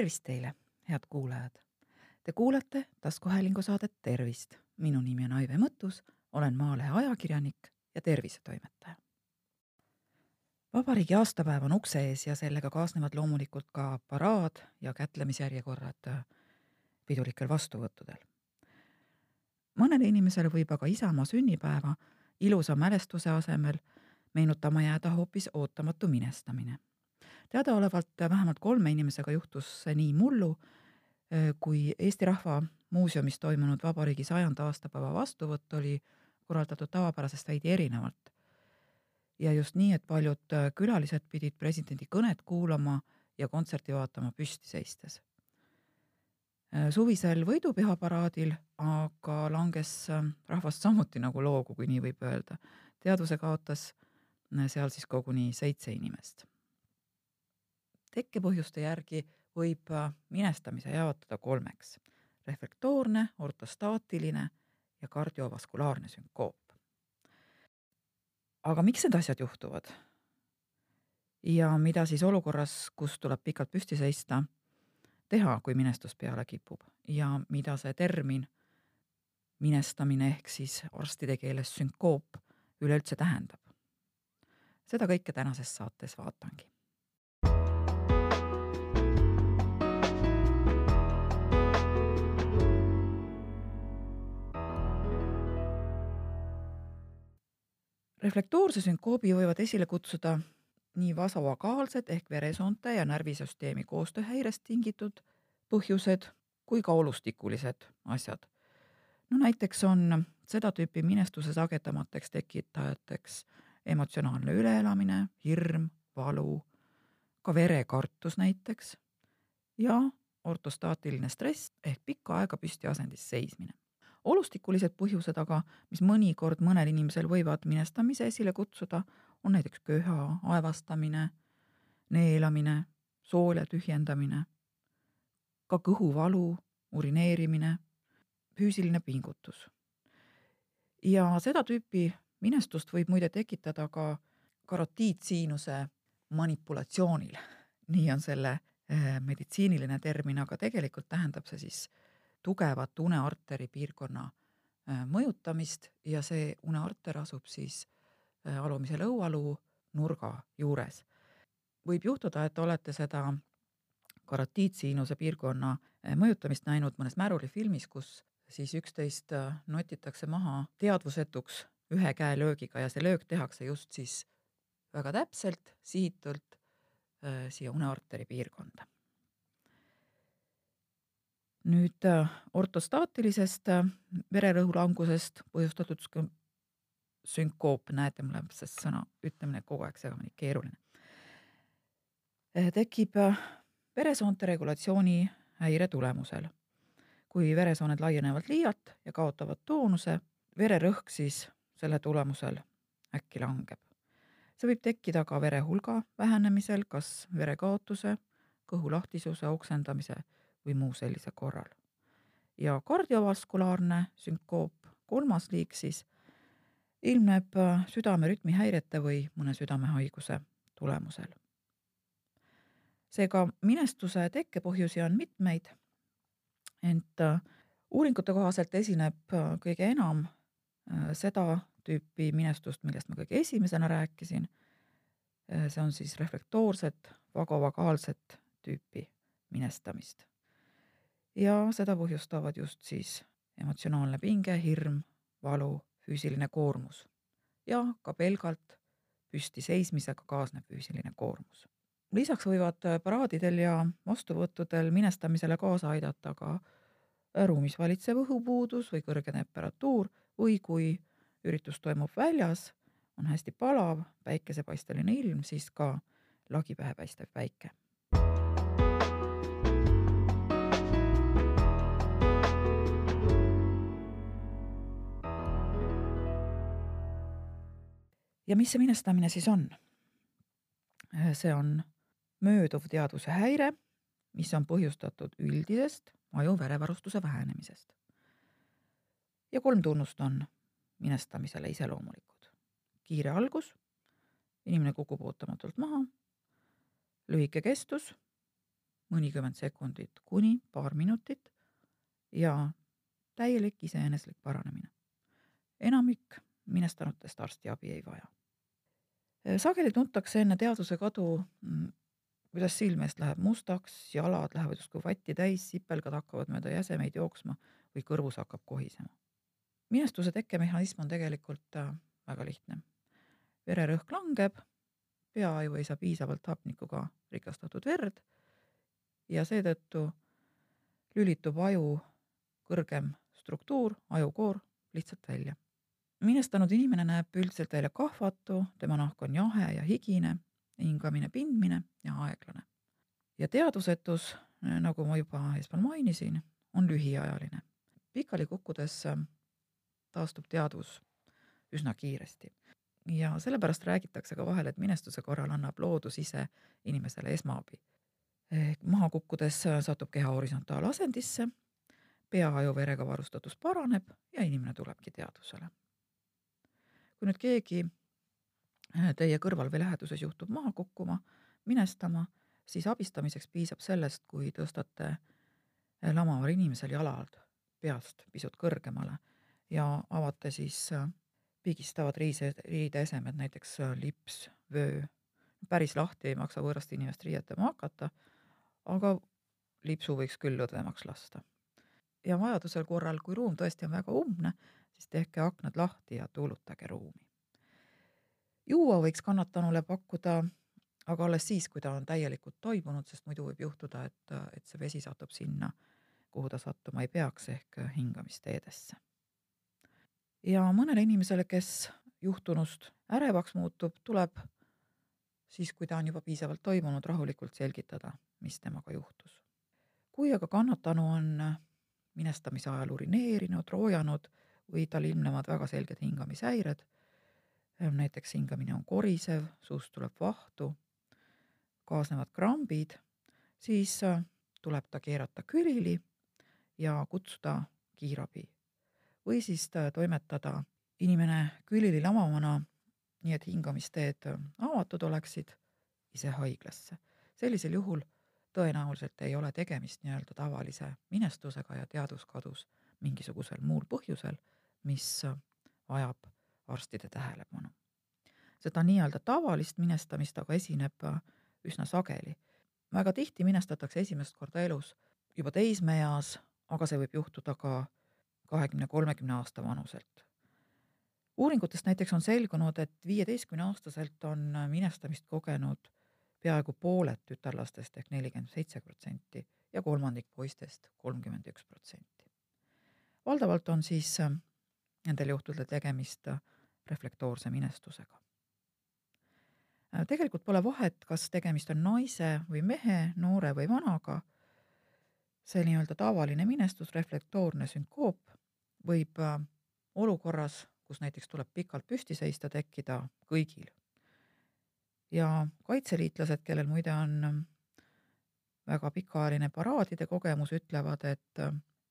tervist teile, head kuulajad! Te kuulate taskuhäälingu saadet Tervist. minu nimi on Aive Mõttus, olen Maalehe ajakirjanik ja tervisetoimetaja. vabariigi aastapäev on ukse ees ja sellega kaasnevad loomulikult ka paraad ja kätlemisjärjekorrad pidulikel vastuvõttudel. mõnele inimesele võib aga isamaa sünnipäeva ilusa mälestuse asemel meenutama jääda hoopis ootamatu minestamine teadaolevalt vähemalt kolme inimesega juhtus see nii mullu, kui Eesti Rahva Muuseumis toimunud vabariigi sajanda aastapäeva vastuvõtt oli korraldatud tavapärasest veidi erinevalt. ja just nii, et paljud külalised pidid presidendi kõnet kuulama ja kontserti vaatama püsti seistes. suvisel võidupühaparaadil aga langes rahvast samuti nagu loogu, kui nii võib öelda. teadvuse kaotas seal siis koguni seitse inimest tekkepõhjuste järgi võib äh, minestamise jaotada kolmeks. reflektoorne, ortostaatiline ja kardiovaskulaarne sünkoop. aga miks need asjad juhtuvad? ja mida siis olukorras, kus tuleb pikalt püsti seista, teha, kui minestus peale kipub ja mida see termin minestamine ehk siis arstide keeles sünkoop üleüldse tähendab? seda kõike tänases saates vaatangi reflektoorse sünkoobi võivad esile kutsuda nii vasovagaalsed ehk veresoonte ja närvisüsteemi koostööhäirest tingitud põhjused kui ka olustikulised asjad. no näiteks on seda tüüpi minestuse sagedamateks tekitajateks emotsionaalne üleelamine, hirm, valu, ka verekartus näiteks ja ortostaatiline stress ehk pikka aega püsti asendis seismine olustikulised põhjused aga, mis mõnikord mõnel inimesel võivad minestamise esile kutsuda, on näiteks köha, aevastamine, neelamine, soole tühjendamine, ka kõhuvalu, urineerimine, füüsiline pingutus. ja seda tüüpi minestust võib muide tekitada ka karotiidsiinuse manipulatsioonil. nii on selle eh, meditsiiniline termin, aga tegelikult tähendab see siis tugevat unearteri piirkonna äh, mõjutamist ja see unearter asub siis äh, alumise lõualuu nurga juures. võib juhtuda, et olete seda karotiidsiinuse piirkonna äh, mõjutamist näinud mõnes märulifilmis, kus siis üksteist notitakse maha teadvusetuks ühe käelöögiga ja see löök tehakse just siis väga täpselt, sihitult siia unearteri piirkonda nüüd äh, ortostaatilisest äh, vererõhu langusest põhjustatud sünkoop, näete, mul läheb see sõna ütlemine kogu aeg segamini, keeruline. Äh, tekib veresoonte regulatsiooni häire tulemusel. kui veresooned laienevad liialt ja kaotavad toonuse, vererõhk siis selle tulemusel äkki langeb. see võib tekkida ka vere hulga vähenemisel, kas verekaotuse, kõhu lahtisuse, oksendamise või muu sellise korral. ja kardiovaskulaarne sünkoop, kolmas liik siis, ilmneb äh, südame rütmihäirete või mõne südamehaiguse tulemusel. seega minestuse tekkepõhjusi on mitmeid, ent äh, uuringute kohaselt esineb äh, kõige enam seda tüüpi minestust, millest ma kõige esimesena rääkisin. see on siis reflektoorset vagovagaalset tüüpi minestamist ja seda põhjustavad just siis emotsionaalne pinge, hirm, valu, füüsiline koormus ja ka pelgalt püsti seismisega kaasnev füüsiline koormus. lisaks võivad paraadidel ja vastuvõttudel minestamisele kaasa aidata ka ruumis valitsev õhupuudus või kõrge temperatuur või kui üritus toimub väljas, on hästi palav, päikesepaisteline ilm, siis ka lagi pähe paistev päike ja mis see minestamine siis on? Äh, see on mööduv teadvuse häire, mis on põhjustatud üldisest aju verevarustuse vähenemisest. ja kolm tunnust on minestamisele iseloomulikud. kiire algus, inimene kukub ootamatult maha, lühike kestus mõnikümmend sekundit kuni paar minutit ja täielik iseeneslik paranemine. enamik minestanutest arstiabi ei vaja. Sageli tuntakse enne teadvuse kadu, mm, kuidas silme eest läheb mustaks, jalad lähevad justkui vatti täis, sipelgad hakkavad mööda jäsemeid jooksma või kõrvus hakkab kohisema. minestuse tekkemehhanism on tegelikult äh, väga lihtne. vererõhk langeb, peaaju ei saa piisavalt hapnikuga rikastatud verd ja seetõttu lülitub aju kõrgem struktuur, ajukoor lihtsalt välja. Minestanud inimene näeb üldiselt välja kahvatu, tema nahk on jahe ja higine, hingamine pindmine ja aeglane. ja teadvusetus, nagu ma juba eespool mainisin, on lühiajaline. pikali kukkudes taastub teadvus üsna kiiresti ja sellepärast räägitakse ka vahel, et minestuse korral annab loodus ise inimesele esmaabi. maha kukkudes satub keha horisontaalasendisse peahajuverega varustatus paraneb ja inimene tulebki teadvusele. Kui nüüd keegi äh, teie kõrval või läheduses juhtub maha kukkuma, minestama, siis abistamiseks piisab sellest, kui tõstate äh, lamaval inimesel jalad peast pisut kõrgemale ja avate siis äh, pigistavad riise, riideesemed, näiteks lips, vöö. päris lahti ei maksa võõrast inimest riietama hakata, aga lipsu võiks küll lõdvemaks lasta ja vajadusel korral, kui ruum tõesti on väga umbne, siis tehke aknad lahti ja tuulutage ruumi. juua võiks kannatanule pakkuda aga alles siis, kui ta on täielikult toimunud, sest muidu võib juhtuda, et, et see vesi satub sinna, kuhu ta sattuma ei peaks, ehk hingamisteedesse. ja mõnele inimesele, kes juhtunust ärevaks muutub, tuleb siis, kui ta on juba piisavalt toimunud, rahulikult selgitada, mis temaga juhtus. kui aga kannatanu on minestamise ajal urineerinud, roojanud või tal ilmnevad väga selged hingamishäired. Ehm, näiteks hingamine on korisev, suust tuleb vahtu, kaasnevad krambid, siis äh, tuleb ta keerata külili ja kutsuda kiirabi. või siis äh, toimetada inimene külili lamavana, nii et hingamisteed äh, avatud oleksid, ise haiglasse. sellisel juhul tõenäoliselt ei ole tegemist nii-öelda tavalise minestusega ja teadvuskadus mingisugusel muul põhjusel, mis vajab arstide tähelepanu. seda nii-öelda tavalist minestamist aga esineb üsna sageli. väga tihti minestatakse esimest korda elus juba teismeeas, aga see võib juhtuda ka kahekümne, kolmekümne aasta vanuselt. uuringutest näiteks on selgunud, et viieteistkümne aastaselt on minestamist kogenud peaaegu pooled tütarlastest ehk nelikümmend seitse protsenti ja kolmandik poistest kolmkümmend üks protsenti. valdavalt on siis äh, nendel juhtudel tegemist äh, reflektoorse minestusega. Äh, tegelikult pole vahet, kas tegemist on naise või mehe, noore või vanaga. see nii-öelda tavaline minestus, reflektoorne sünkoop võib olukorras, kus näiteks tuleb pikalt püsti seista, tekkida kõigil ja kaitseliitlased, kellel muide on väga pikaajaline paraadide kogemus, ütlevad, et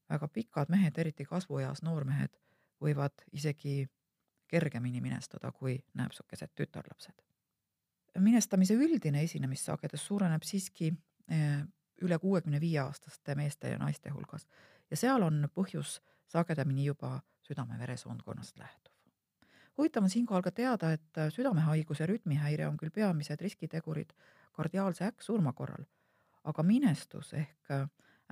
väga pikad mehed, eriti kasvueas noormehed, võivad isegi kergemini minestada kui nääpsukesed tütarlapsed. minestamise üldine esinemissagedus suureneb siiski äh, üle kuuekümne viie aastaste meeste ja naiste hulgas ja seal on põhjus sagedamini juba südame-veresoonkonnast lähtuv huvitav on siinkohal ka teada, et südamehaiguse rütmihäire on küll peamised riskitegurid kardiaalse äkksurma korral, aga minestus ehk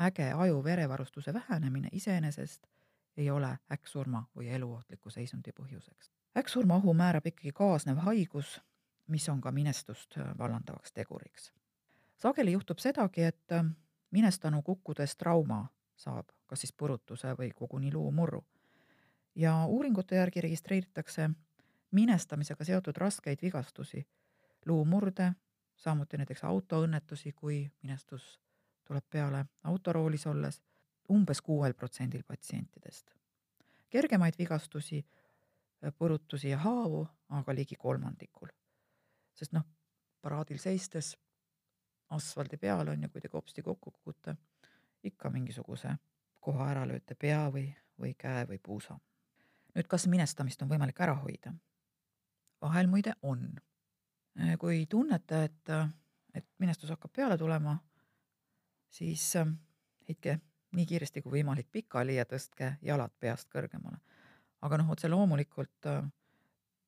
äge aju-verevarustuse vähenemine iseenesest ei ole äkksurma või eluohtliku seisundi põhjuseks. äkksurma ohu määrab ikkagi kaasnev haigus, mis on ka minestust äh, vallandavaks teguriks. sageli juhtub sedagi, et minestanu kukkudes trauma saab kas siis purutuse või koguni luumurru ja uuringute järgi registreeritakse minestamisega seotud raskeid vigastusi, luumurde, samuti näiteks autoõnnetusi, kui minestus tuleb peale autoroolis olles, umbes kuuel protsendil patsientidest. kergemaid vigastusi, purutusi ja haavu aga ligi kolmandikul. sest noh, paraadil seistes asfaldi peal on ju, kui te kopsti kokku kukute, ikka mingisuguse koha ära lööte pea või, või käe või puusa nüüd, kas minestamist on võimalik ära hoida? vahel muide on. kui tunnete, et, et minestus hakkab peale tulema, siis äh, heitke nii kiiresti kui võimalik pikali ja tõstke jalad peast kõrgemale. aga noh, otse loomulikult äh,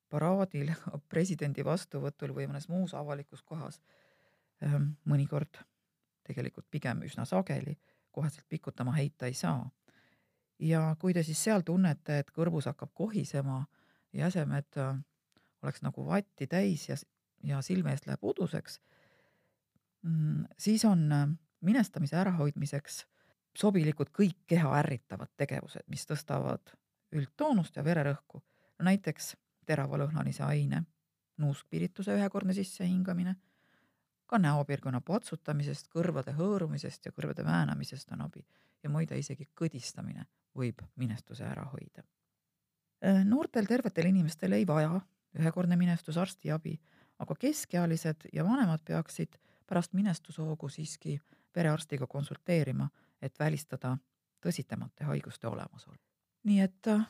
paraadil, presidendi vastuvõtul või mõnes muus avalikus kohas ähm, mõnikord, tegelikult pigem üsna sageli, koheselt pikutama heita ei saa. ja kui te siis seal tunnete, et kõrvus hakkab kohisema, jäsemed äh, oleks nagu vatti täis ja, ja silme eest läheb uduseks, mm, siis on äh, minestamise ärahoidmiseks sobilikud kõik keha ärritavad tegevused, mis tõstavad üldtoonust ja vererõhku. no näiteks teravalõhnalise aine, nuuskpirituse ühekordne sissehingamine, ka näopiirkonna patsutamisest, kõrvade hõõrumisest ja kõrvade väänamisest on abi ja muide isegi kõdistamine võib minestuse ära hoida. Äh, noortel tervetel inimestel ei vaja ühekordne minestus arstiabi, aga keskealised ja vanemad peaksid pärast minestushoogu siiski perearstiga konsulteerima, et välistada tõsisemate haiguste olemasolu. nii et äh,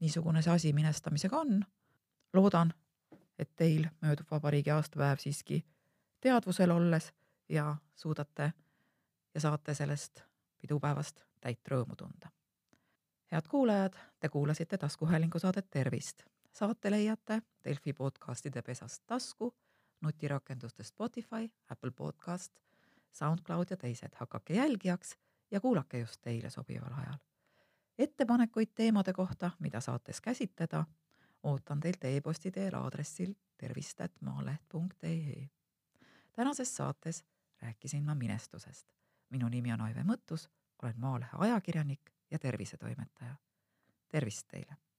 niisugune see asi minestamisega on. loodan, et teil möödub vabariigi aastapäev siiski teadvusel olles ja suudate ja saate sellest pidupäevast täit rõõmu tunda. head kuulajad, te kuulasite taskuhäälingu saadet Tervist. saate leiate Delfi podcastide pesast tasku, nutirakenduste Spotify, Apple podcast SoundCloud ja teised, hakake jälgijaks ja kuulake just teile sobival ajal. ettepanekuid teemade kohta, mida saates käsitleda, ootan teilt e-posti teel aadressil tervist.maaleht.ee. tänases saates rääkisin ma minestusest. minu nimi on Aive Mõttus, olen Maalehe ajakirjanik ja tervisetoimetaja. tervist teile!